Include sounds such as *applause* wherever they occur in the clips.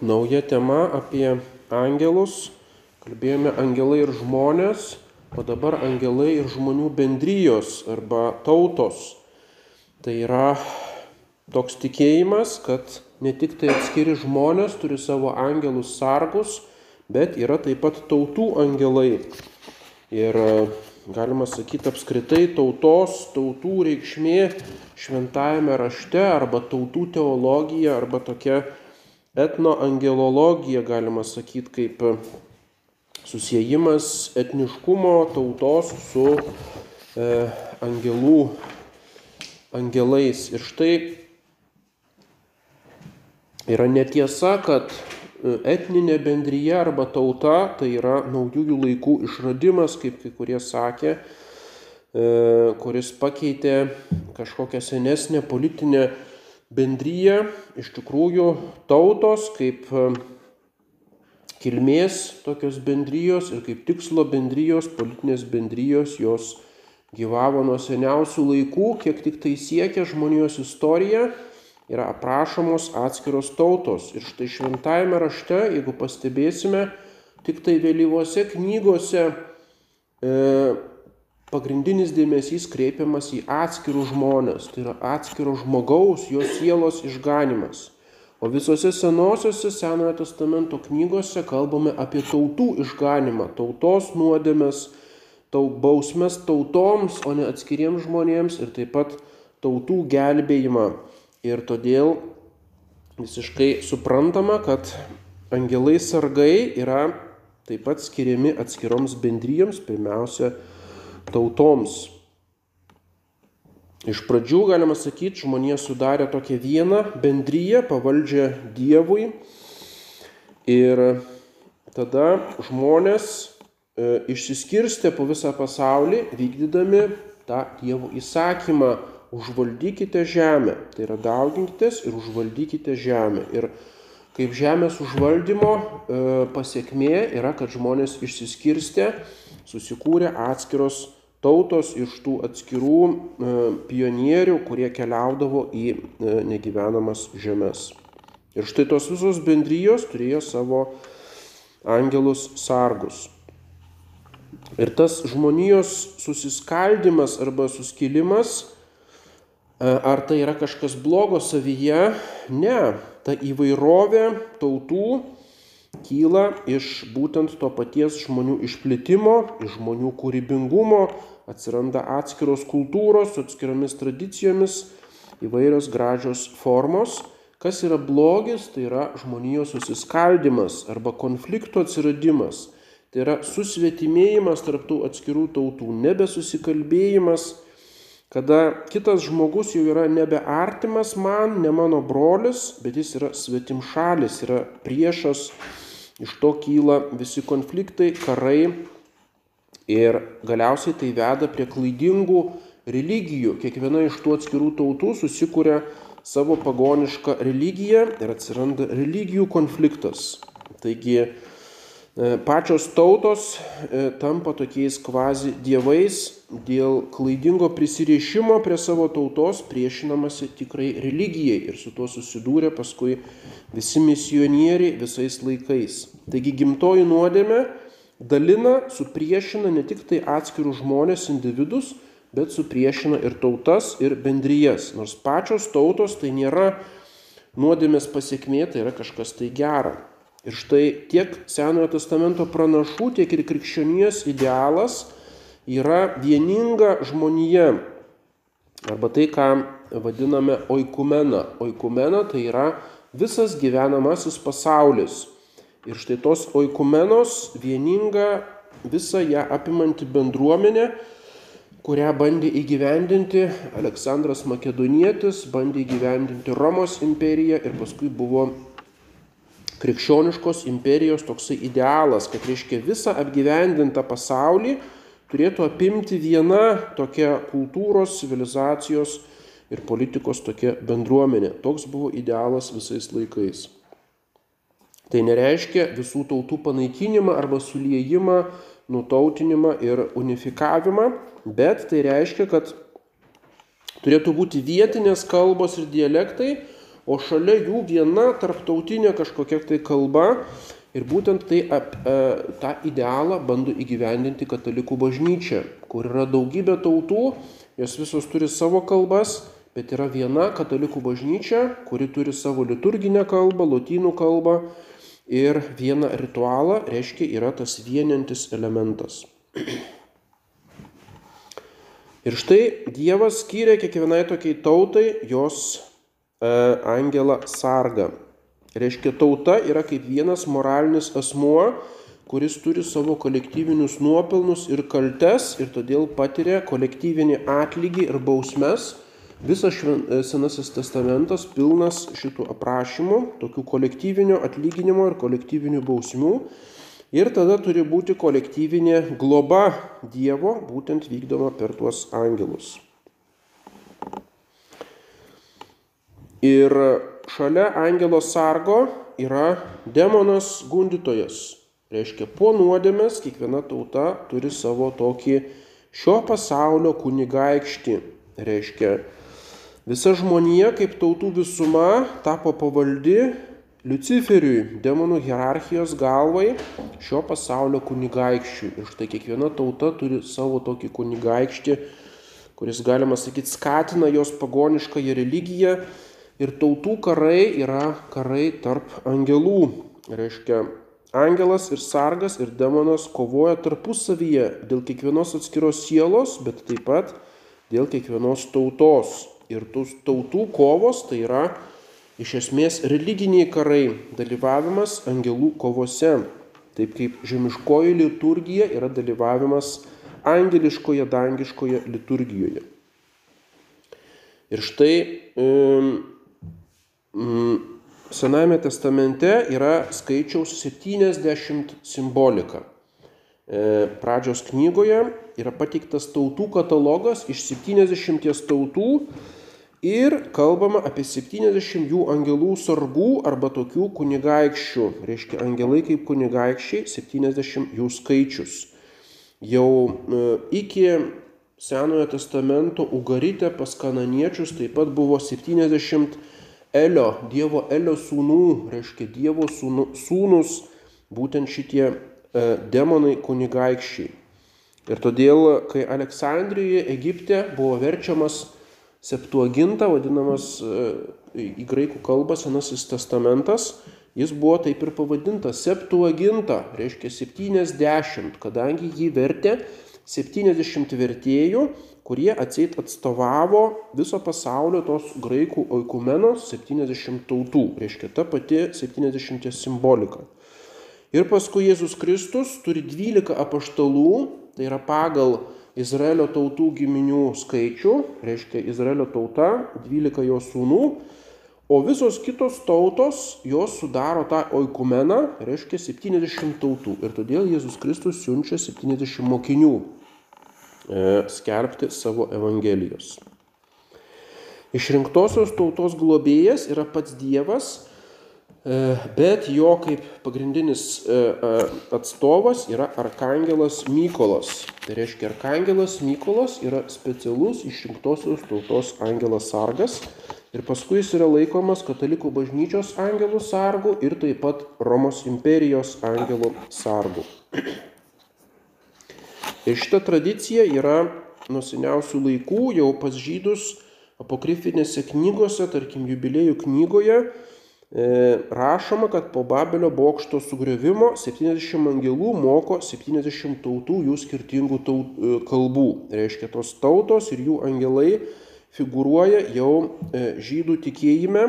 Nauja tema apie angelus. Kalbėjome angelai ir žmonės, o dabar angelai ir žmonių bendrijos arba tautos. Tai yra toks tikėjimas, kad ne tik tai atskiri žmonės turi savo angelus sargus, bet yra taip pat tautų angelai. Ir galima sakyti apskritai tautos, tautų reikšmė šventajame rašte arba tautų teologija arba tokia etnoangelologija, galima sakyti, kaip susijimas etniškumo tautos su e, angelų, angelais. Ir štai yra netiesa, kad e, etninė bendryje arba tauta tai yra naujųjų laikų išradimas, kaip kai kurie sakė, e, kuris pakeitė kažkokią senesnę politinę bendryje iš tikrųjų tautos kaip e, kilmės tokios bendrijos ir kaip tikslo bendrijos, politinės bendrijos, jos gyvavo nuo seniausių laikų, kiek tik tai siekia žmonijos istorija, yra aprašomos atskiros tautos. Ir štai šventajame rašte, jeigu pastebėsime, tik tai vėlyvose knygose e, pagrindinis dėmesys kreipiamas į atskirus žmonės, tai yra atskiro žmogaus, jo sielos išganimas. O visose senosiose Senojo testamento knygose kalbame apie tautų išganimą, tautos nuodėmės, tau, bausmes tautoms, o ne atskiriems žmonėms ir taip pat tautų gelbėjimą. Ir todėl visiškai suprantama, kad angelai sargai yra taip pat skiriami atskiroms bendryjoms, pirmiausia, tautoms. Iš pradžių, galima sakyti, žmonė sudarė tokią vieną bendryją pavaldžią Dievui ir tada žmonės e, išsiskirstė po visą pasaulį, vykdydami tą Dievo įsakymą užvaldykite žemę. Tai yra dauginkitės ir užvaldykite žemę. Ir kaip žemės užvaldymo e, pasiekmė yra, kad žmonės išsiskirstė, susikūrė atskiros tautos iš tų atskirų e, pionierių, kurie keliaudavo į e, negyvenamas žemės. Ir štai tos visos bendrijos turėjo savo angelus sargus. Ir tas žmonijos susiskaldimas arba suskilimas, e, ar tai yra kažkas blogo savyje, ne, ta įvairovė tautų kyla iš būtent to paties žmonių išplitimo, iš žmonių kūrybingumo, atsiranda atskiros kultūros su atskiromis tradicijomis, įvairios gražios formos. Kas yra blogis, tai yra žmonijos susiskaldimas arba konflikto atsiradimas. Tai yra susvetimėjimas tarptų atskirų tautų, nebesusikalbėjimas, kada kitas žmogus jau yra nebe artimas man, ne mano brolis, bet jis yra svetimšalis, yra priešas, iš to kyla visi konfliktai, karai, Ir galiausiai tai veda prie klaidingų religijų. Kiekviena iš tų atskirų tautų susikuria savo pagonišką religiją ir atsiranda religijų konfliktas. Taigi e, pačios tautos e, tampa tokiais kvazi dievais dėl klaidingo prisirišimo prie savo tautos priešinamasi tikrai religijai ir su tuo susidūrė paskui visi misionieriai visais laikais. Taigi gimtoji nuodėmė dalina, supriešina ne tik tai atskirus žmonės, individus, bet supriešina ir tautas, ir bendrijas. Nors pačios tautos tai nėra nuodėmės pasiekmė, tai yra kažkas tai gera. Ir štai tiek Senojo testamento pranašų, tiek ir krikščionijos idealas yra vieninga žmonija. Arba tai, ką vadiname oikumena. Oikumena tai yra visas gyvenamasis pasaulis Ir štai tos oikumenos vieninga visą ją apimanti bendruomenė, kurią bandė įgyvendinti Aleksandras Makedonietis, bandė įgyvendinti Romos imperija ir paskui buvo krikščioniškos imperijos toksai idealas, kad reiškia visą apgyvendintą pasaulį turėtų apimti viena tokia kultūros, civilizacijos ir politikos tokia bendruomenė. Toks buvo idealas visais laikais. Tai nereiškia visų tautų panaikinimą arba suliejimą, nutautinimą ir unifikavimą, bet tai reiškia, kad turėtų būti vietinės kalbos ir dialektai, o šalia jų viena tarptautinė kažkokia tai kalba. Ir būtent tai ap, e, tą idealą bando įgyvendinti katalikų bažnyčia, kur yra daugybė tautų, jos visos turi savo kalbas, bet yra viena katalikų bažnyčia, kuri turi savo liturginę kalbą, lotynų kalbą ir vieną ritualą, reiškia, yra tas vienintis elementas. *clears throat* Ir štai Dievas skyrė kiekvienai tokiai tautai jos e, angelą sargą. Reiškia, tauta yra kaip vienas moralinis asmuo, kuris turi savo kolektyvinius nuopelnus ir kaltes ir todėl patiria kolektyvinį atlygį ir bausmes. Visas e, Senasis testamentas pilnas šitų aprašymų, tokių kolektyvinio atlyginimo ir kolektyvinių bausmių. Ir tada turi būti kolektyvinė globa Dievo, būtent vykdoma per tuos angelus. Ir šalia angelo sargo yra demonas gundytojas. Reiškia, po nuodėmės kiekviena tauta turi savo tokį šio pasaulio kunigaikštį. Reiškia, visa žmonija kaip tautų visuma tapo pavaldi Luciferiui, demonų hierarchijos galvai, šio pasaulio kunigaikščiui. Ir štai kiekviena tauta turi savo tokį kunigaikštį, kuris, galima sakyti, skatina jos pagoniškąją religiją Ir tautų karai yra karai tarp angelų. Reiškia, angelas ir sargas ir demonas kovoja tarpusavyje dėl kiekvienos atskiros sielos, bet taip pat dėl kiekvienos tautos. Ir tų tautų kovos tai yra iš esmės religiniai karai, dalyvavimas angelų kovose. Taip kaip žemiškoji liturgija yra dalyvavimas angeliškoje, dangiškoje liturgijoje. Ir štai Mm, Senajame testamente yra skaičiaus 70 simbolika. E, pradžios knygoje yra pateiktas tautų katalogas iš 70 tautų ir kalbama apie 70 jų angelų sargų arba tokių kunigaikščių. Reiškia, angelai kaip kunigaikščiai 70 jų skaičius. Jau e, iki Senojo testamento Ugarite pas kananiečius taip pat buvo 70 Elio, Dievo Elio sūnų, reiškia Dievo sūnų, sūnus, būtent šitie e, demonai kunigaikščiai. Ir todėl, kai Aleksandrijoje, Egipte buvo verčiamas Septuaginta, vadinamas e, į graikų kalbą Senasis testamentas, jis buvo taip ir pavadintas Septuaginta, reiškia 70, kadangi jį vertė 70 vertėjų kurie atseit atstovavo viso pasaulio tos graikų oikumenos 70 tautų, reiškia ta pati 70 simbolika. Ir paskui Jėzus Kristus turi 12 apaštalų, tai yra pagal Izraelio tautų giminių skaičių, reiškia Izraelio tauta, 12 jo sūnų, o visos kitos tautos jos sudaro tą oikumeną, reiškia 70 tautų. Ir todėl Jėzus Kristus siunčia 70 mokinių E, skelbti savo Evangelijos. Išrinktosios tautos globėjas yra pats Dievas, bet jo kaip pagrindinis e, atstovas yra Arkangelas Mykolas. Tai reiškia, Arkangelas Mykolas yra specialus išrinktosios tautos angelas sargas ir paskui jis yra laikomas katalikų bažnyčios angelų sargu ir taip pat Romos imperijos angelų sargu. *clears throat* Ir šita tradicija yra nuo seniausių laikų, jau pas žydus apokrifinėse knygose, tarkim jubiliejų knygoje, e, rašoma, kad po Babelio bokšto sugriovimo 70 angelų moko 70 tautų jų skirtingų taut, e, kalbų. Reiškia, tos tautos ir jų angelai figuruoja jau e, žydų tikėjime.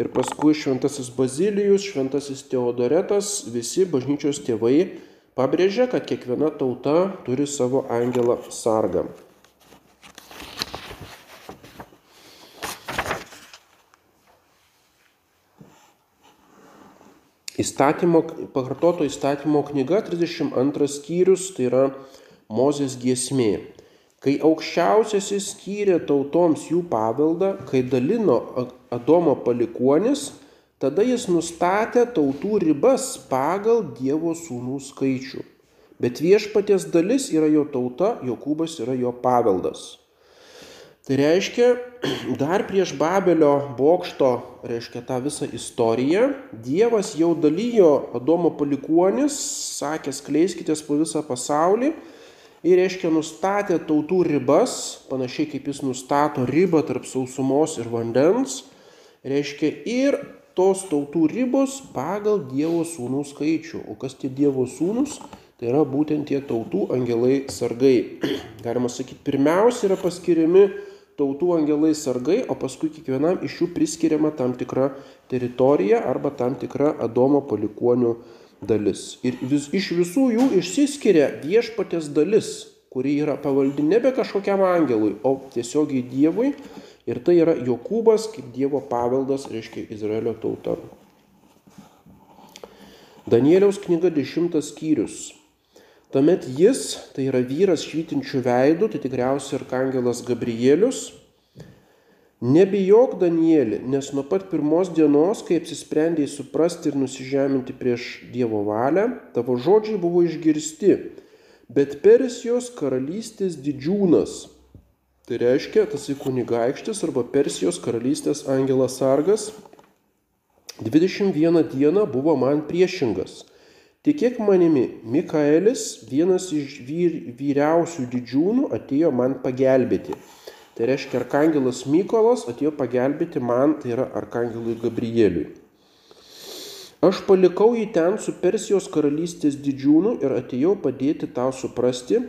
Ir paskui šventasis Bazilijus, šventasis Teodoretas, visi bažnyčios tėvai pabrėžia, kad kiekviena tauta turi savo angelą sargą. Įstatymo, pakartoto įstatymo knyga 32 skyrius, tai yra Mozės giesmė. Kai aukščiausiasis skyrė tautoms jų paveldą, kai dalino Adomo palikuonis, Tada jis nustatė tautų ribas pagal Dievo sūnų skaičių. Bet viešpaties dalis yra jo tauta, Jokūbas yra jo paveldas. Tai reiškia, *clears throat* dar prieš Babelio bokšto, reiškia tą visą istoriją, Dievas jau dalyjo Adomo palikuonis, sakė, skleiskitės po visą pasaulį ir, reiškia, nustatė tautų ribas, panašiai kaip jis nustato ribą tarp sausumos ir vandens, reiškia, ir tos tautų ribos pagal Dievo sūnų skaičių. O kas tie Dievo sūnus? Tai yra būtent tie tautų angelai sargai. *clears throat* Galima sakyti, pirmiausia yra paskiriami tautų angelai sargai, o paskui kiekvienam iš jų priskiriama tam tikra teritorija arba tam tikra Adomo palikonių dalis. Ir vis, iš visų jų išsiskiria viešpatės dalis, kuri yra pavaldi nebe kažkokiam angelui, o tiesiogiai Dievui. Ir tai yra Jokūbas kaip Dievo paveldas, reiškia Izraelio tauta. Danieliaus knyga 10 skyrius. Tuomet jis, tai yra vyras švytinčių veidų, tai tikriausiai arkangelas Gabrielius, nebijok Danielį, nes nuo pat pirmos dienos, kai apsisprendėjai suprasti ir nusižeminti prieš Dievo valią, tavo žodžiai buvo išgirsti, bet Persijos karalystės didžiūnas, tai reiškia tasai kunigaikštis arba Persijos karalystės angelas sargas, 21 dieną buvo man priešingas Tikėk manimi, Mikaelis, vienas iš vyr, vyriausių didžiūnų, atėjo man pagelbėti. Tai reiškia, arkangelas Mykolas atėjo pagelbėti man, tai yra arkangelui Gabrieliui. Aš palikau jį ten su Persijos karalystės didžiūnu ir atėjau padėti tau suprasti,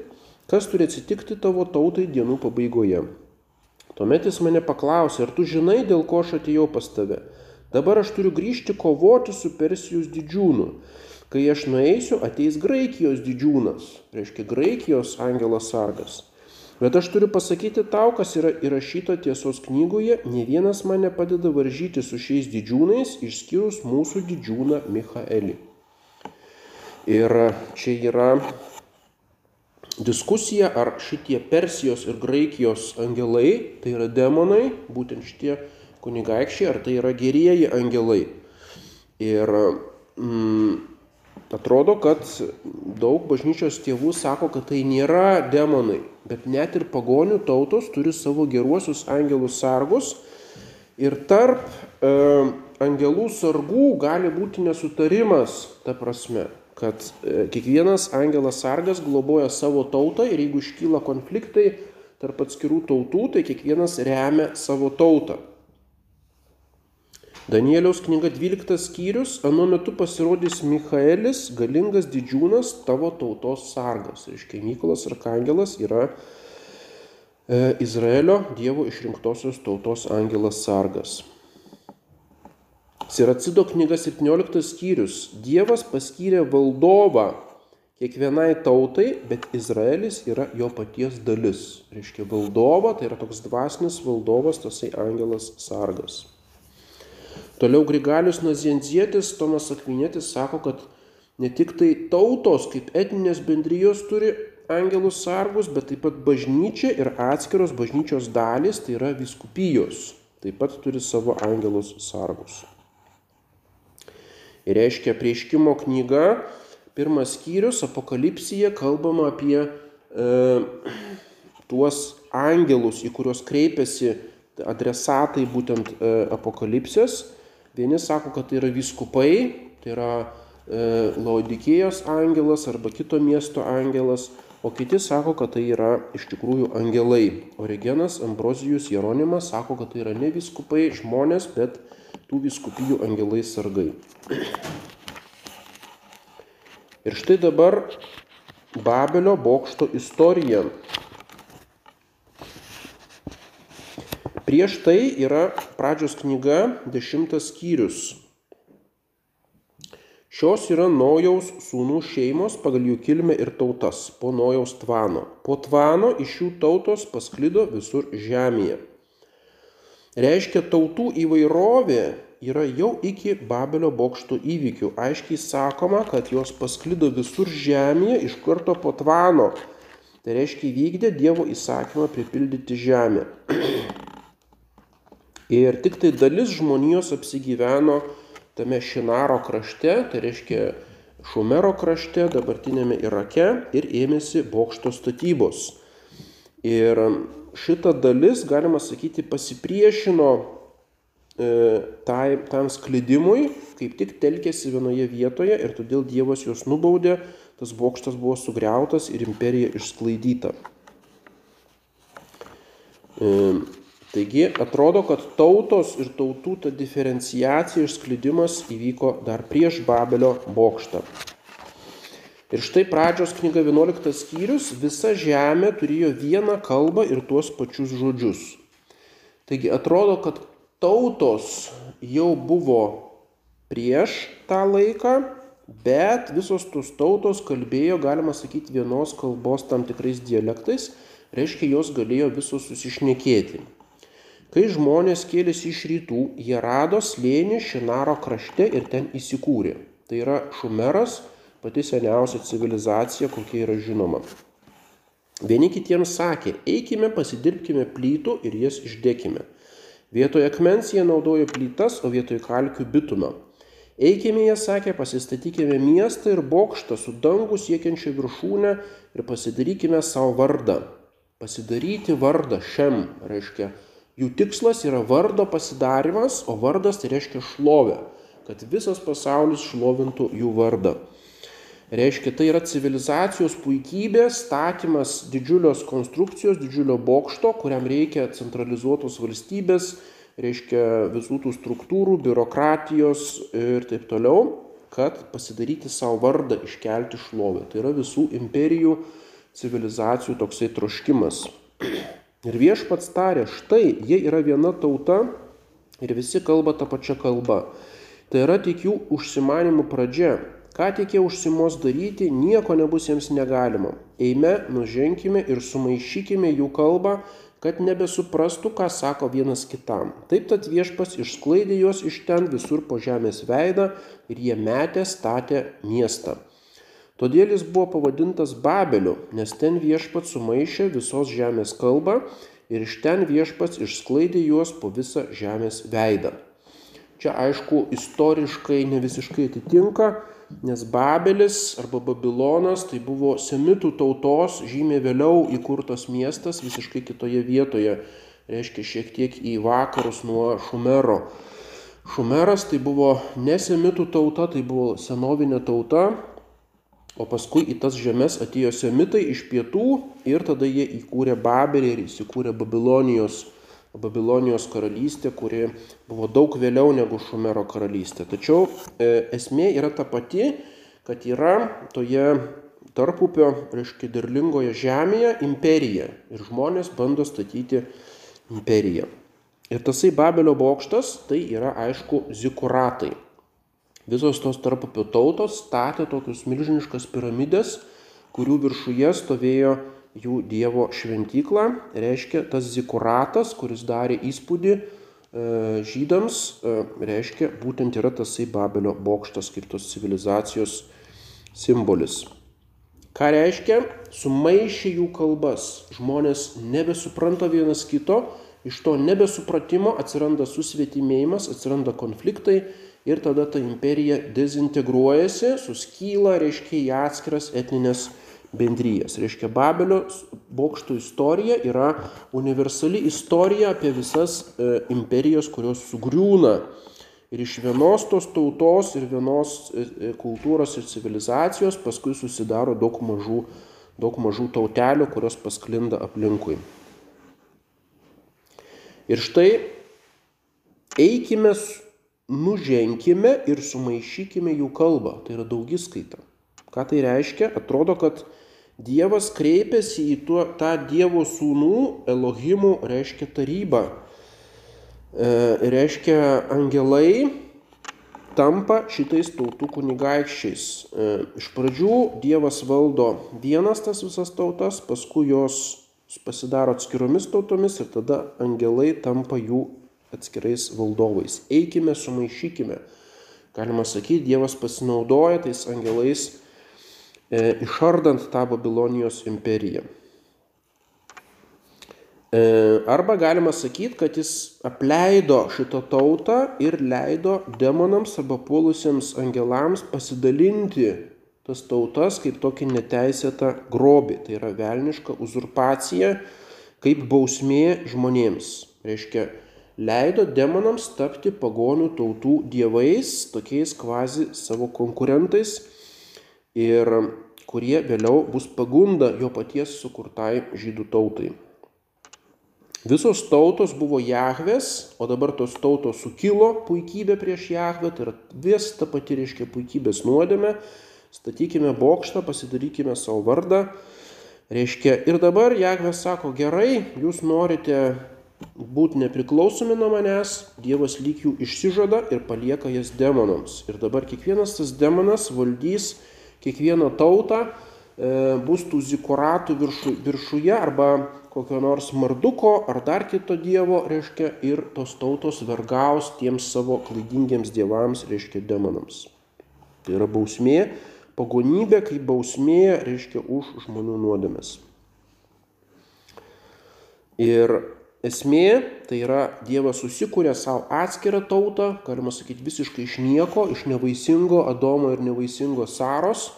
kas turi atsitikti tavo tautai dienų pabaigoje. Tuomet jis mane paklausė, ar tu žinai, dėl ko aš atėjau pas tave. Dabar aš turiu grįžti kovoti su Persijos didžiūnu. Kai aš nueisiu, ateis Graikijos didžiūnas, reiškia Graikijos angelas sargas. Bet aš turiu pasakyti tau, kas yra įrašyta tiesos knygoje, ne vienas man nepadeda varžyti su šiais didžiūnais, išskyrus mūsų didžiūną Michaelį. Ir čia yra diskusija, ar šitie Persijos ir Graikijos angelai, tai yra demonai, būtent šitie kunigaikščiai, ar tai yra gerieji angelai. Ir mm, Atrodo, kad daug bažnyčios tėvų sako, kad tai nėra demonai, bet net ir pagonių tautos turi savo geruosius angelus sargus ir tarp e, angelų sargų gali būti nesutarimas, ta prasme, kad e, kiekvienas angelas sargas globoja savo tautą ir jeigu iškyla konfliktai tarp atskirų tautų, tai kiekvienas remia savo tautą. Danieliaus knyga 12 skyrius, anu metu pasirodys Michaelis, galingas didžiūnas, tavo tautos sargas. Reiškia, Mykolas Arkangelas yra e, Izraelio Dievo išrinktosios tautos angelas sargas. Siracido knyga 17 skyrius. Dievas paskyrė valdovą kiekvienai tautai, bet Izraelis yra jo paties dalis. Reiškia, valdova tai yra toks dvasinis valdovas, tasai angelas sargas. Toliau Grigalius Nazienzietis, Tomas Akvinėtis sako, kad ne tik tai tautos kaip etninės bendrijos turi angelus sargus, bet taip pat bažnyčia ir atskiros bažnyčios dalys, tai yra viskupijos, taip pat turi savo angelus sargus. Ir reiškia prieškimo knyga, pirmas skyrius, apokalipsija, kalbama apie e, tuos angelus, į kuriuos kreipiasi adresatai būtent e, apokalipsės Vieni sako, kad tai yra viskupai, tai yra e, Laudikėjos angelas arba kito miesto angelas, o kiti sako, kad tai yra iš tikrųjų angelai. Origenas Ambrozijus Jeronimas sako, kad tai yra ne viskupai žmonės, bet tų viskupijų angelai sargai. Ir štai dabar Babelio bokšto istorija. Prieš tai yra pradžios knyga, dešimtas skyrius. Šios yra Nojaus sūnų šeimos pagal jų kilmę ir tautas po Nojaus tvano. Po tvano iš jų tautos pasklido visur žemėje. Reiškia, tautų įvairovė yra jau iki Babelio bokšto įvykių. Aiškiai sakoma, kad jos pasklido visur žemėje iš karto po tvano. Tai reiškia, įvykdė Dievo įsakymą pripildyti žemę. *clears throat* Ir tik tai dalis žmonijos apsigyveno tame Šinaro krašte, tai reiškia Šumero krašte, dabartinėme Irake ir ėmėsi bokšto statybos. Ir šita dalis, galima sakyti, pasipriešino e, tai, tam sklidimui, kaip tik telkėsi vienoje vietoje ir todėl Dievas juos nubaudė, tas bokštas buvo sugriautas ir imperija išsklaidyta. E, taigi atrodo, kad tautos ir tautų ta diferenciacija ir sklidimas įvyko dar prieš Babelio bokštą. Ir štai pradžios knyga 11 skyrius, visa žemė turėjo vieną kalbą ir tuos pačius žodžius. Taigi atrodo, kad tautos jau buvo prieš tą laiką, bet visos tos tautos kalbėjo, galima sakyti, vienos kalbos tam tikrais dialektais, reiškia, jos galėjo visos susišnekėti. Kai žmonės kėlėsi iš rytų, jie rado slėnį Šinaro krašte ir ten įsikūrė. Tai yra Šumeras, pati seniausia civilizacija, kokia yra žinoma. Vieni kitiems sakė, eikime pasidirbkime plytų ir jas išdėkime. Vietoje akmens jie naudojo plytas, o vietoje kalkių bitumą. Eikime, jie sakė, pasistatykime miestą ir bokštą su dangų siekiančią viršūnę ir pasidarykime savo vardą. Pasidaryti vardą šiam reiškia. Jų tikslas yra vardo pasidarimas, o vardas tai reiškia šlovę, kad visas pasaulis šlovintų jų vardą. Reiškia, tai yra civilizacijos puikybė, statymas didžiulios konstrukcijos, didžiulio bokšto, kuriam reikia centralizuotos valstybės, reiškia visų tų struktūrų, biurokratijos ir taip toliau, kad pasidaryti savo vardą, iškelti šlovę. Tai yra visų imperijų, civilizacijų toksai troškimas. Ir viešpats tarė, štai jie yra viena tauta ir visi kalba tą pačią kalbą. Tai yra tik jų užsimanimų pradžia. Ką tik jie užsimos daryti, nieko nebus jiems negalima. Eime, nuženkime ir sumaišykime jų kalbą, kad nebesuprastų, ką sako vienas kitam. Taip tad viešpas išsklaidė juos iš ten visur po žemės veidą ir jie metė statė miestą. Todėl jis buvo pavadintas Babeliu, nes ten viešpats sumaišė visos žemės kalbą ir iš ten viešpats išsklaidė juos po visą žemės veidą. Čia aišku istoriškai ne visiškai atitinka, nes Babelis arba Babilonas tai buvo semitų tautos žymiai vėliau įkurtas miestas visiškai kitoje vietoje, reiškia šiek tiek į vakarus nuo Šumero. Šumeras tai buvo ne semitų tauta, tai buvo senovinė tauta, o paskui į tas žemės atėjo semitai iš pietų ir tada jie įkūrė Babelį ir įsikūrė Babilonijos Babilonijos karalystė, kuri buvo daug vėliau negu Šumero karalystė. Tačiau e, esmė yra ta pati, kad yra toje tarpupio, reiškia, derlingoje žemėje imperija ir žmonės bando statyti imperiją. Ir tasai Babelio bokštas tai yra aišku zikuratai. Visos tos tarpupio tautos statė tokius milžiniškas piramidės, kurių viršuje stovėjo jų Dievo šventyklą, reiškia tas zikuratas, kuris darė įspūdį e, žydams, e, reiškia būtent yra tasai Babelio bokštas kaip tos civilizacijos simbolis. Ką reiškia? Sumaišė jų kalbas. Žmonės nebesupranta vienas kito, iš to nebesupratimo atsiranda susvetimėjimas, atsiranda konfliktai ir tada ta imperija dezintegruojasi, suskyla, reiškia į atskiras etninės bendryjas. Reiškia, Babelio bokšto istorija yra universali istorija apie visas e, imperijas, kurios sugriūna. Ir iš vienos tos tautos ir vienos e, e, kultūros ir civilizacijos paskui susidaro daug mažų, daug mažų tautelių, kurios pasklinda aplinkui. Ir štai eikime, nuženkime ir sumaišykime jų kalbą. Tai yra daugiskaita. Ką tai reiškia? Atrodo, kad Dievas kreipiasi į tuo, tą Dievo sūnų, Elohimų, reiškia tarybą. E, reiškia, angelai tampa šitais tautų kunigaikščiais. E, iš pradžių Dievas valdo vienas tas visas tautas, paskui jos pasidaro atskiromis tautomis ir tada angelai tampa jų atskirais valdovais. Eikime, sumaišykime. Galima sakyti, Dievas pasinaudoja tais angelais E, išardant tą Babilonijos imperiją. E, arba galima sakyti, kad jis apleido šitą tautą ir leido demonams arba puolusiems angelams pasidalinti tas tautas kaip tokį neteisėtą grobį. Tai yra velniška uzurpacija, kaip bausmė žmonėms. Reiškia, leido demonams tapti pagonių tautų dievais, tokiais kvazi savo konkurentais ir kurie vėliau bus pagunda jo paties sukurtai žydų tautai. Visos tautos buvo Jahves, o dabar tos tautos sukilo puikybė prieš Jahvę, tai yra vis ta pati reiškia puikybės nuodėmė, statykime bokštą, pasidarykime savo vardą. Reiškia, ir dabar Jahvė sako, gerai, jūs norite būti nepriklausomi nuo manęs, Dievas lyg jų išsižada ir palieka jas demonams. Ir dabar kiekvienas tas demonas valdys kiekvieną tautą, e, bus tų zikuratų viršu, viršuje arba kokio nors marduko ar dar kito dievo, reiškia, ir tos tautos vergaus tiems savo klaidingiems dievams, reiškia, demonams. Tai yra bausmė, pagonybė kaip bausmė, reiškia, už žmonių nuodėmes. Ir esmė tai yra Dievas susikūrė savo atskirą tautą, galima sakyti, visiškai iš nieko, iš nevaisingo Adomo ir nevaisingo Saros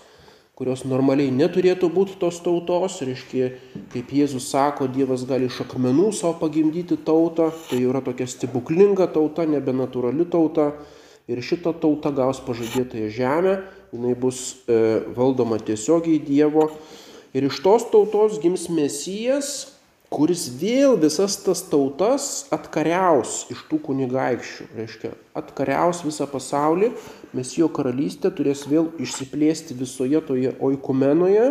kurios normaliai neturėtų būti tos tautos, reiškia, kaip Jėzus sako, Dievas gali iš akmenų savo pagimdyti tautą, tai yra tokia stebuklinga tauta, nebenatūrali tauta. Ir šita tauta gaus pažadėtąją žemę, jinai bus e, valdoma tiesiogiai Dievo. Ir iš tos tautos gims Mesijas, kuris vėl visas tas tautas atkariaus iš tų kunigaikščių, reiškia, atkariaus visą pasaulį, Mesijo karalystė turės vėl išsiplėsti visoje toje oikumenoje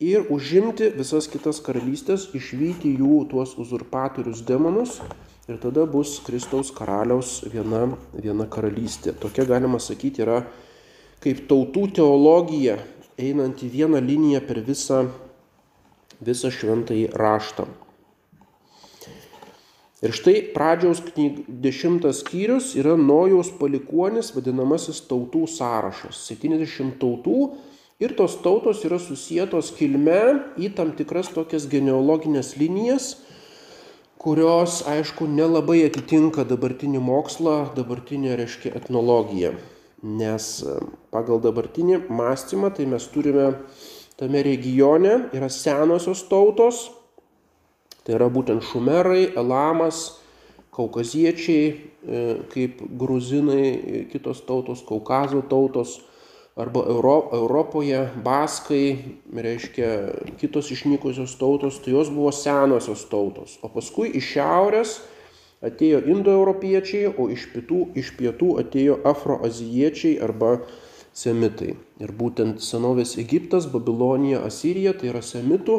ir užimti visas kitas karalystės, išvykti jų tuos uzurpatorius demonus ir tada bus Kristaus karaliaus viena, viena karalystė. Tokia galima sakyti yra kaip tautų teologija, einant į vieną liniją per visą visą šventąjį raštą. Ir štai pradžiaus knyg dešimtas skyrius yra Nojaus palikuonis, vadinamasis tautų sąrašas. 70 tautų ir tos tautos yra susijėtos kilme į tam tikras tokias genealoginės linijas, kurios, aišku, nelabai atitinka dabartinį mokslą, dabartinę, reiškia, etnologiją. Nes pagal dabartinį mąstymą tai mes turime tame regione yra senosios tautos, tai yra būtent šumerai, elamas, kaukaziečiai, e, kaip gruzinai, kitos tautos, Kaukazo tautos, arba Euro, Europoje baskai, reiškia kitos išnykusios tautos, tai jos buvo senosios tautos. O paskui iš šiaurės atėjo indoeuropiečiai, o iš pietų, iš pietų atėjo afroazijiečiai arba semitai. Ir būtent senovės Egiptas, Babilonija, Asirija tai yra semitų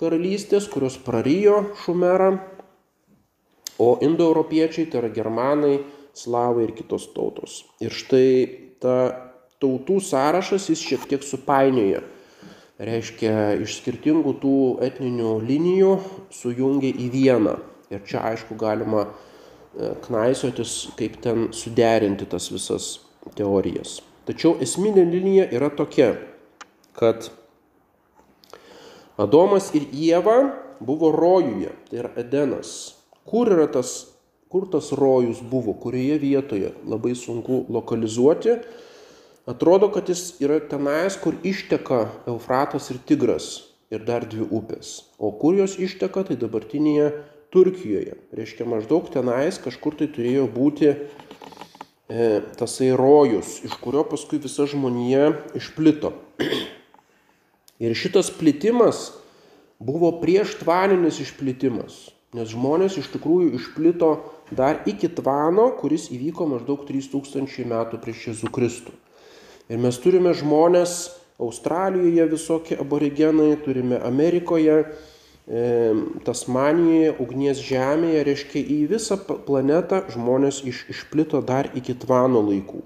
karalystės, kurios prarijo Šumerą, o indoeuropiečiai tai yra germanai, slavai ir kitos tautos. Ir štai ta tautų sąrašas jis šiek tiek supainioja. Reiškia, iš skirtingų tų etninių linijų sujungia į vieną. Ir čia aišku galima e, knaisiotis, kaip ten suderinti tas visas teorijas. Tačiau esminė linija yra tokia, kad Adomas ir Jėva buvo rojuje, tai yra Edenas. Kur yra tas, kur tas rojus buvo, kurioje vietoje, labai sunku lokalizuoti. Atrodo, kad jis yra tenais, kur išteka Eufratas ir Tigras ir dar dvi upės. O kur jos išteka, tai dabartinėje Turkijoje. Reiškia maždaug tenais kažkur tai turėjo būti tasai rojus, iš kurio paskui visa žmonija išplito. *clears throat* Ir šitas plitimas buvo prieš tvaninis išplitimas, nes žmonės iš tikrųjų išplito dar iki tvano, kuris įvyko maždaug 3000 metų prieš Jėzų Kristų. Ir mes turime žmonės Australijoje visokie aborigenai, turime Amerikoje, Tasmanijoje, ugnies žemėje, reiškia į visą planetą žmonės iš, išplito dar iki tvano laikų.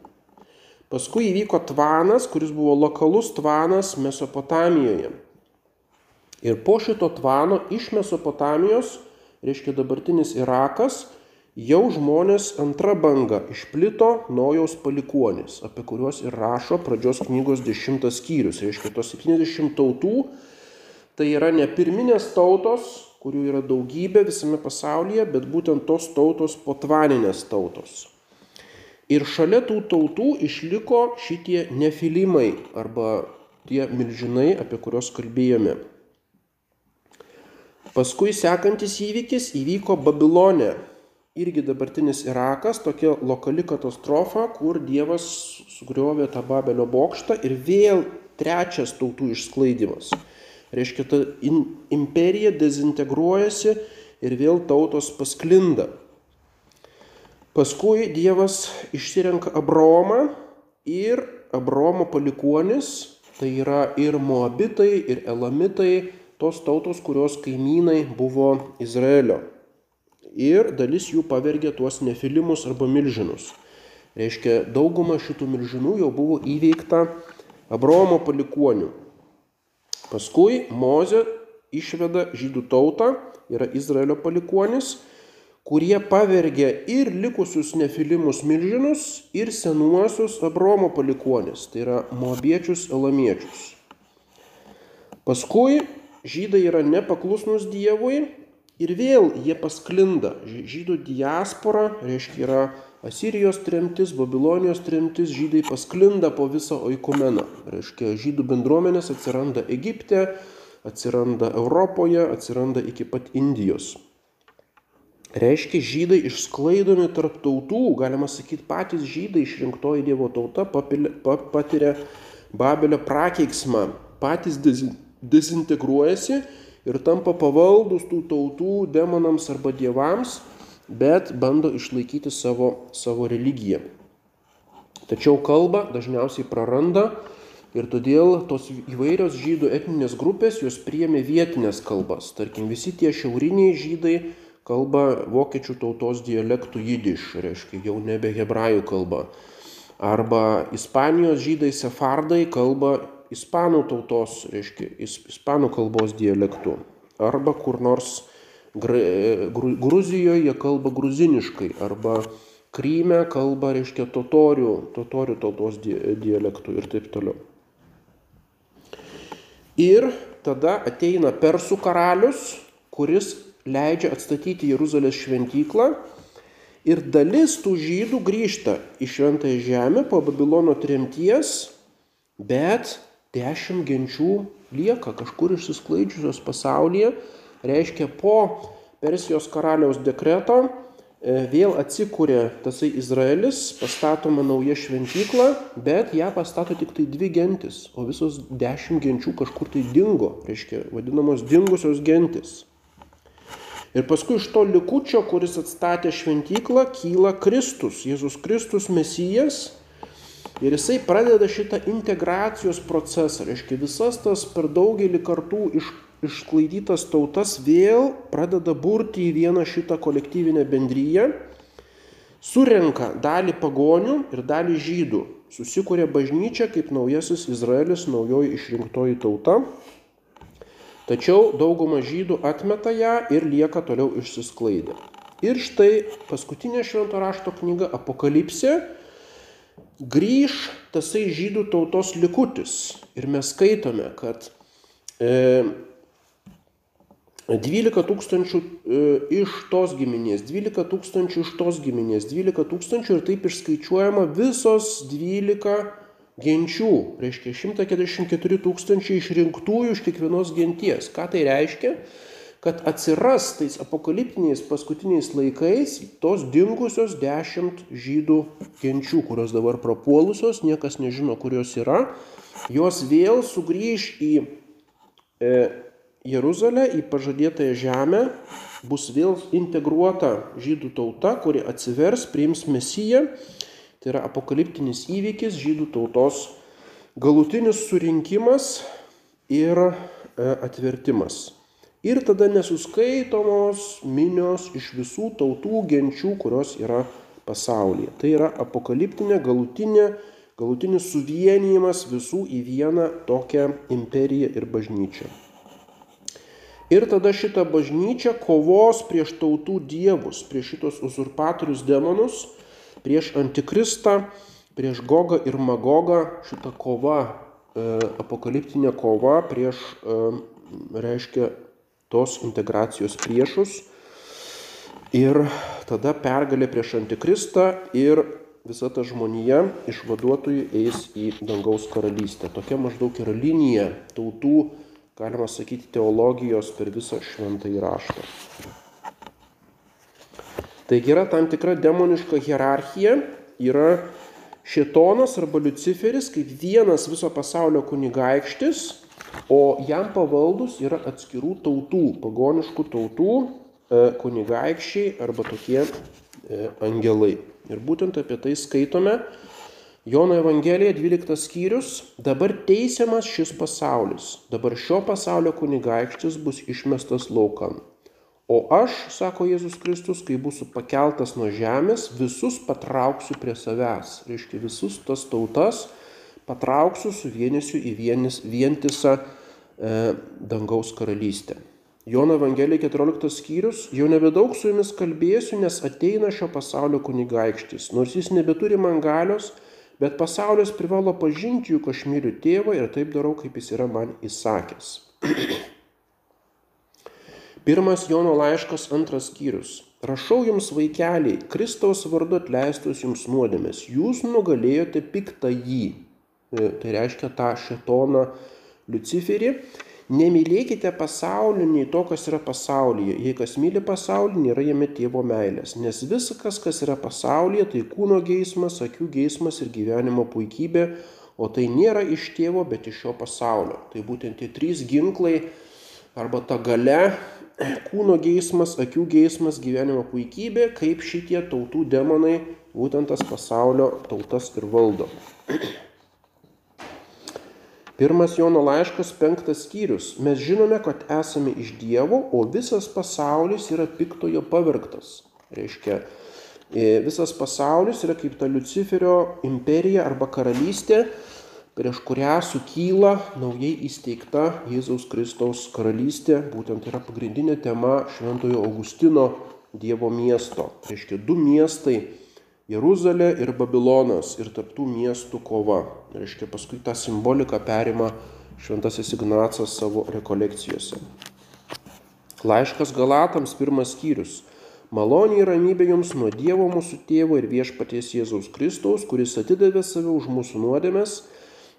Paskui įvyko tvanas, kuris buvo lokalus tvanas Mesopotamijoje. Ir po šito tvano iš Mesopotamijos, reiškia dabartinis Irakas, jau žmonės antra banga išplito Nojaus palikuonis, apie kuriuos ir rašo pradžios knygos dešimtas skyrius. Reiškia tos 70 tautų Tai yra ne pirminės tautos, kurių yra daugybė visame pasaulyje, bet būtent tos tautos potvaninės tautos. Ir šalia tų tautų išliko šitie nefilimai arba tie milžinai, apie kuriuos kalbėjome. Paskui sekantis įvykis įvyko Babilone. Irgi dabartinis Irakas, tokia lokali katastrofa, kur Dievas sugriovė tą Babelio bokštą ir vėl trečias tautų išsklaidimas. Reiškia, ta in, imperija dezintegruojasi ir vėl tautos pasklinda. Paskui Dievas išsirenka Abraomą ir Abraomo palikuonis, tai yra ir Moabitai, ir Elamitai, tos tautos, kurios kaimynai buvo Izraelio ir dalis jų pavergė tuos nefilimus arba milžinus. Reiškia, dauguma šitų milžinų jau buvo įveikta Abraomo palikonių. Paskui Moze išveda žydų tautą, yra Izraelio palikonis, kurie pavergė ir likusius nefilimus milžinus, ir senuosius Abraomo palikonis, tai yra mobiečius elamiečius. Paskui žydai yra nepaklusnus Dievui Ir vėl jie pasklinda. Žydų diaspora, reiškia, yra Asirijos tremtis, Babilonijos tremtis, žydai pasklinda po visą oikumeną. Reiškia, žydų bendruomenės atsiranda Egipte, atsiranda Europoje, atsiranda iki pat Indijos. Reiškia, žydai išsklaidomi tarp tautų, galima sakyti, patys žydai išrinktoji Dievo tauta patiria Babelio prakeiksmą, patys dezintegruojasi ir tampa pavaldus tų tautų demonams arba dievams, bet bando išlaikyti savo, savo religiją. Tačiau kalbą dažniausiai praranda ir todėl tos įvairios žydų etninės grupės jos priėmė vietinės kalbas. Tarkim, visi tie šiauriniai žydai kalba vokiečių tautos dialektų jidiš, reiškia jau nebe hebrajų kalba. Arba Ispanijos žydai sefardai kalba ispanų tautos, reiškia, ispanų kalbos dialektu. Arba kur nors Gruzijoje jie kalba gruziniškai, arba Kryme kalba, reiškia, totorių, totorių tautos dialektų ir taip toliau. Ir tada ateina persų karalius, kuris leidžia atstatyti Jeruzalės šventyklą ir dalis tų žydų grįžta į šventąją žemę po Babilono tremties, bet dešimt genčių lieka kažkur išsisklaidžiusios pasaulyje, reiškia po Persijos karaliaus dekreto e, vėl atsikūrė tasai Izraelis, pastatoma nauja šventykla, bet ją pastato tik tai dvi gentis, o visos dešimt genčių kažkur tai dingo, reiškia vadinamos dingusios gentis. Ir paskui iš to likučio, kuris atstatė šventyklą, kyla Kristus, Jėzus Kristus Mesijas, Ir jisai pradeda šitą integracijos procesą, reiškia visas tas per daugelį kartų iš, išsklaidytas tautas vėl pradeda burti į vieną šitą kolektyvinę bendryją, surenka dalį pagonių ir dalį žydų, susikūrė bažnyčia kaip naujasis Izraelis, naujoji išrinktoji tauta. Tačiau dauguma žydų atmeta ją ir lieka toliau išsisklaidę. Ir štai paskutinė švento rašto knyga Apokalipsė grįž tasai žydų tautos likutis. Ir mes skaitome, kad e, 12 tūkstančių e, iš tos giminės, 12 tūkstančių iš tos giminės, 12 tūkstančių ir taip išskaičiuojama visos 12 genčių, reiškia 144 tūkstančiai išrinktųjų iš kiekvienos genties. Ką tai reiškia? kad atsiras tais apokaliptiniais paskutiniais laikais tos dingusios dešimt žydų genčių, kurios dabar prapuolusios, niekas nežino, kur jos yra, jos vėl sugrįž į e, Jeruzalę, į pažadėtąją žemę, bus vėl integruota žydų tauta, kuri atsivers, priims mesiją. Tai yra apokaliptinis įvykis, žydų tautos galutinis surinkimas ir e, atvertimas ir tada nesuskaitomos minios iš visų tautų genčių, kurios yra pasaulyje. Tai yra apokaliptinė galutinė, galutinis suvienijimas visų į vieną tokią imperiją ir bažnyčią. Ir tada šita bažnyčia kovos prieš tautų dievus, prieš šitos uzurpatorius demonus, prieš antikristą, prieš Gogą ir Magogą. Šita kova, e, apokaliptinė kova prieš, e, reiškia, tos integracijos priešus ir tada pergalė prieš antikristą ir visa ta žmonija išvaduotojų eis į dangaus karalystę. Tokia maždaug yra linija tautų galima sakyti, teologijos per visą šventą įraštą. Taigi yra tam tikra demoniška hierarchija, yra šitonas arba Luciferis kaip vienas viso pasaulio kunigaikštis, o jam pavaldus yra atskirų tautų, pagoniškų tautų e, kunigaikščiai arba tokie e, angelai. Ir būtent apie tai skaitome Jono Evangelija 12 skyrius, dabar teisiamas šis pasaulis, dabar šio pasaulio kunigaikštis bus išmestas laukan. O aš, sako Jėzus Kristus, kai būsiu pakeltas nuo žemės, visus patrauksiu prie savęs. Reiškia, visus tas tautas patrauksiu, suvienysiu į vienis, vientisą e, dangaus karalystę. Jono Evangelija 14 skyrius, jau nebedaug su jumis kalbėsiu, nes ateina šio pasaulio kunigaikštis, nors jis nebeturi man galios, bet pasaulis privalo pažinti juk aš myliu tėvą ir taip darau, kaip jis yra man įsakęs. *clears throat* Pirmas Jono laiškas antras skyrius. Rašau jums vaikeliai, Kristaus vardu atleistus jums nuodėmės, jūs nugalėjote piktą jį. E, tai reiškia tą šetoną Luciferį Nemylėkite pasaulio nei to, kas yra pasaulyje. Jei kas myli pasaulį, nėra jame tėvo meilės. Nes viskas, kas yra pasaulyje, tai kūno geismas, akių geismas ir gyvenimo puikybė, o tai nėra iš tėvo, bet iš šio pasaulio. Tai būtent tie trys ginklai arba ta gale kūno geismas, akių geismas, gyvenimo puikybė, kaip šitie tautų demonai būtent tas pasaulio tautas ir valdo. *clears throat* Pirmas Jono laiškas, penktas skyrius. Mes žinome, kad esame iš Dievo, o visas pasaulis yra piktojo pavirktas. Reiškia, e, visas pasaulis yra kaip ta Luciferio imperija arba karalystė, prieš kurią sukyla naujai įsteigta Jėzaus Kristaus karalystė. Būtent yra pagrindinė tema Šventojo Augustino Dievo miesto. Reiškia, du miestai Jeruzalė ir Babilonas ir tarptų miestų kova. Reiškia, paskui tą simboliką perima Šventasis Ignacas savo rekolekcijose. Laiškas Galatams pirmas skyrius. Maloniai ramybė jums nuo Dievo mūsų tėvo ir viešpaties Jėzaus Kristaus, kuris atidavė save už mūsų nuodėmes,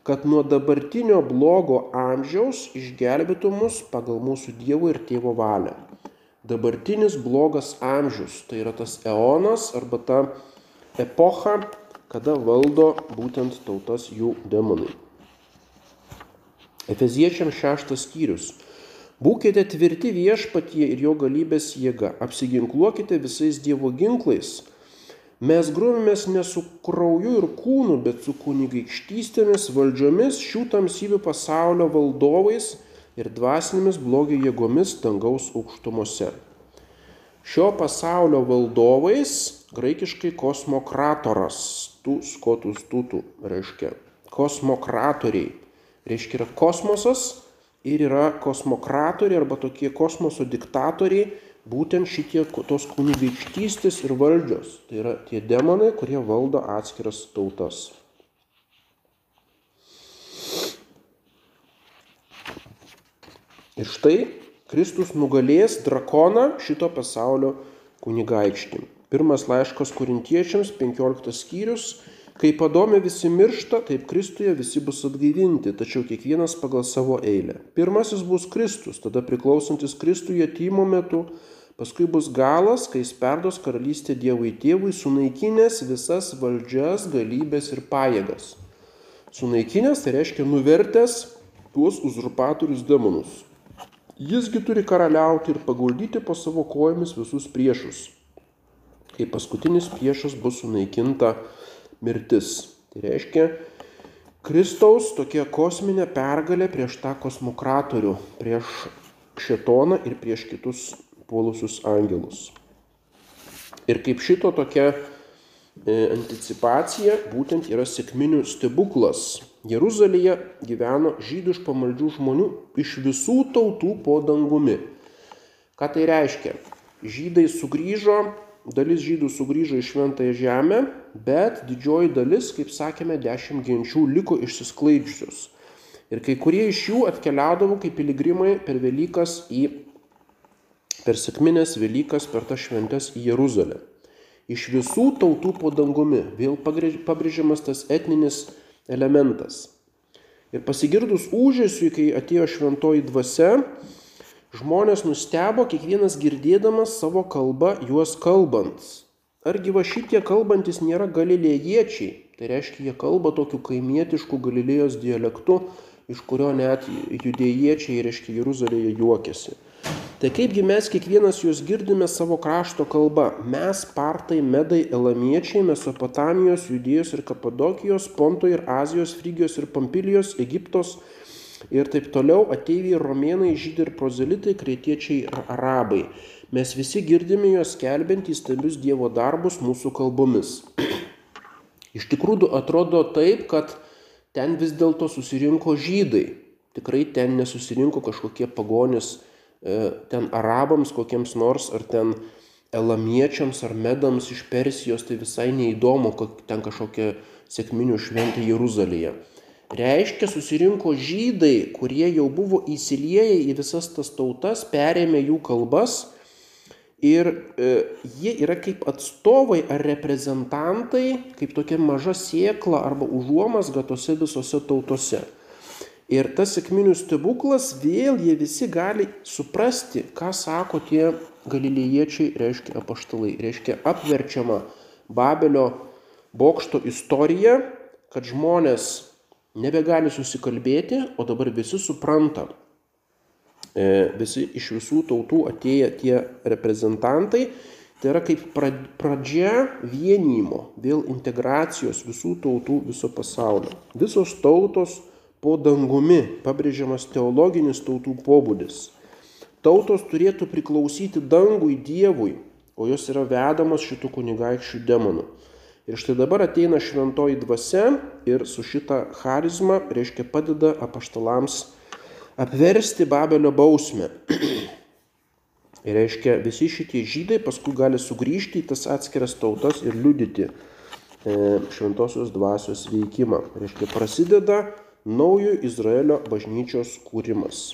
kad nuo dabartinio blogo amžiaus išgelbėtų mus pagal mūsų Dievo ir tėvo valią. Dabartinis blogas amžius tai yra tas eonas arba ta epochą, kada valdo būtent tautas jų demonai. Efeziečiam šeštas skyrius. Būkite tvirti viešpatie ir jo galybės jėga, apsiginkluokite visais Dievo ginklais. Mes grumėmės ne su krauju ir kūnu, bet su kunigaikštystėmis, valdžiomis, šių tamsybių pasaulio valdovais ir dvasinėmis blogio jėgomis dangaus aukštumose. Šio pasaulio valdovais graikiškai kosmokratoras, tų skotus tutų reiškia. Kosmokratoriai. Reiškia yra kosmosas ir yra kosmokratoriai arba tokie kosmoso diktatoriai, būtent šitie tos kunigaikštystės ir valdžios. Tai yra tie demonai, kurie valdo atskiras tautas. Ir štai Kristus nugalės drakoną šito pasaulio kunigaikštį. Pirmas laiškas korintiečiams, 15 skyrius. Kai padome visi miršta, taip Kristuje visi bus atgaivinti, tačiau kiekvienas pagal savo eilę. Pirmasis bus Kristus, tada priklausantis Kristuje tymo metu, paskui bus galas, kai jis perdos karalystę Dievui tėvui, sunaikinęs visas valdžias, galybės ir pajėgas. Sunaikinęs tai reiškia nuvertęs tuos uzurpatorius demonus. Jisgi turi karaliauti ir paguldyti po savo kojomis visus priešus kai paskutinis priešas bus sunaikinta mirtis. Tai reiškia, Kristaus tokia kosminė pergalė prieš tą kosmokratorių, prieš šetoną ir prieš kitus puolusius angelus. Ir kaip šito tokia e, anticipacija būtent yra sėkminių stebuklas. Jeruzalėje gyveno žydų iš pamaldžių žmonių iš visų tautų po dangumi. Ką tai reiškia? Žydai sugrįžo dalis žydų sugrįžo į šventąją žemę, bet didžioji dalis, kaip sakėme, dešimt genčių liko išsisklaidžiusios. Ir kai kurie iš jų atkeliaudavo kaip piligrimai per Velykas į, per sėkminės Velykas, per tas šventes į Jeruzalę. Iš visų tautų po dangumi vėl pabrėžiamas tas etninis elementas. Ir pasigirdus užėsiui, kai atėjo šventoji dvasia, žmonės nustebo, kiekvienas girdėdamas savo kalbą juos kalbant. Argi va šitie kalbantis nėra galilėjiečiai, tai reiškia, jie kalba tokiu kaimietišku Galilėjos dialektu, iš kurio net judėjiečiai, reiškia, Jeruzalėje juokiasi. Tai kaipgi mes kiekvienas juos girdime savo krašto kalba. Mes, partai, medai, elamiečiai, Mesopotamijos, Judėjos ir Kapadokijos, Ponto ir Azijos, Frygijos ir Pampilijos, Egiptos ir taip toliau, ateiviai, romėnai, žydai ir prozelitai, kreitiečiai ir arabai. Mes visi girdime juos kelbent įstabius Dievo darbus mūsų kalbomis. Iš tikrųjų atrodo taip, kad ten vis dėlto susirinko žydai. Tikrai ten nesusirinko kažkokie pagonis E, ten arabams kokiems nors, ar ten elamiečiams, ar medams iš Persijos, tai visai neįdomu, kad ten kažkokia sėkminių šventė Jeruzalėje. Reiškia, susirinko žydai, kurie jau buvo įsilieję į visas tas tautas, perėmė jų kalbas ir e, jie yra kaip atstovai ar reprezentantai, kaip tokia maža sėkla arba užuomasga tose visose tautose. Ir tas sėkminių stebuklas vėl jie visi gali suprasti, ką sako tie galilėjiečiai, reiškia apaštalai. Reiškia apverčiama Babelio bokšto istorija, kad žmonės nebegali susikalbėti, o dabar visi supranta. E, visi iš visų tautų atėję tie reprezentantai, tai yra kaip pradžia vienimo, vėl integracijos visų tautų viso pasaulio. Visos tautos po dangumi pabrėžiamas teologinis tautų pobūdis. Tautos turėtų priklausyti dangui Dievui, o jos yra vedamos šitų kunigaikščių demonų. Ir štai dabar ateina šventoji dvasia ir su šita charizma, reiškia, padeda apaštalams apversti Babelio bausmę. *clears throat* Ir reiškia, visi šitie žydai paskui gali sugrįžti į tas atskiras tautas ir liudyti e, šventosios dvasios veikimą. Reiškia, prasideda naujo Izraelio bažnyčios kūrimas.